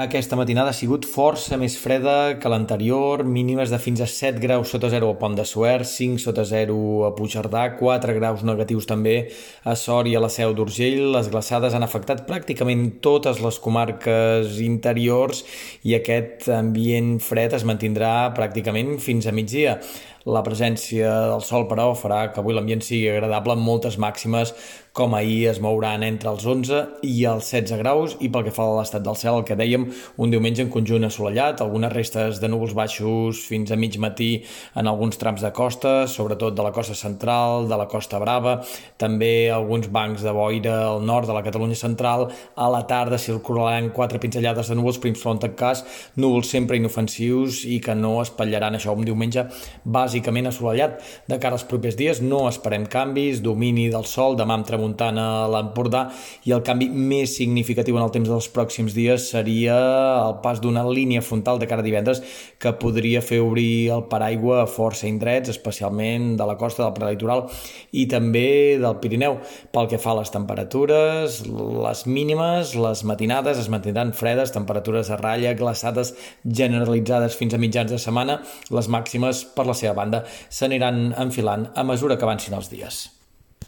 Aquesta matinada ha sigut força més freda que l'anterior, mínimes de fins a 7 graus sota zero a Pont de Suert, 5 sota zero a Puigcerdà, 4 graus negatius també a Sort i a la Seu d'Urgell. Les glaçades han afectat pràcticament totes les comarques interiors i aquest ambient fred es mantindrà pràcticament fins a migdia. La presència del sol, però, farà que avui l'ambient sigui agradable amb moltes màximes com ahir es mouran entre els 11 i els 16 graus i pel que fa a l'estat del cel, el que dèiem, un diumenge en conjunt assolellat, algunes restes de núvols baixos fins a mig matí en alguns trams de costa, sobretot de la costa central, de la costa brava, també alguns bancs de boira al nord de la Catalunya central, a la tarda circularan quatre pinzellades de núvols prims front en cas, núvols sempre inofensius i que no espatllaran això un diumenge bàsicament assolellat. De cara als propers dies no esperem canvis, domini del sol, demà amb tramuntana a l'Empordà i el canvi més significatiu en el temps dels pròxims dies seria el pas d'una línia frontal de cara a divendres que podria fer obrir el paraigua a força indrets, especialment de la costa del prelitoral i també del Pirineu. Pel que fa a les temperatures, les mínimes, les matinades es mantindran fredes, temperatures a ratlla, glaçades generalitzades fins a mitjans de setmana, les màximes per la seva banda s'aniran enfilant a mesura que avancin els dies.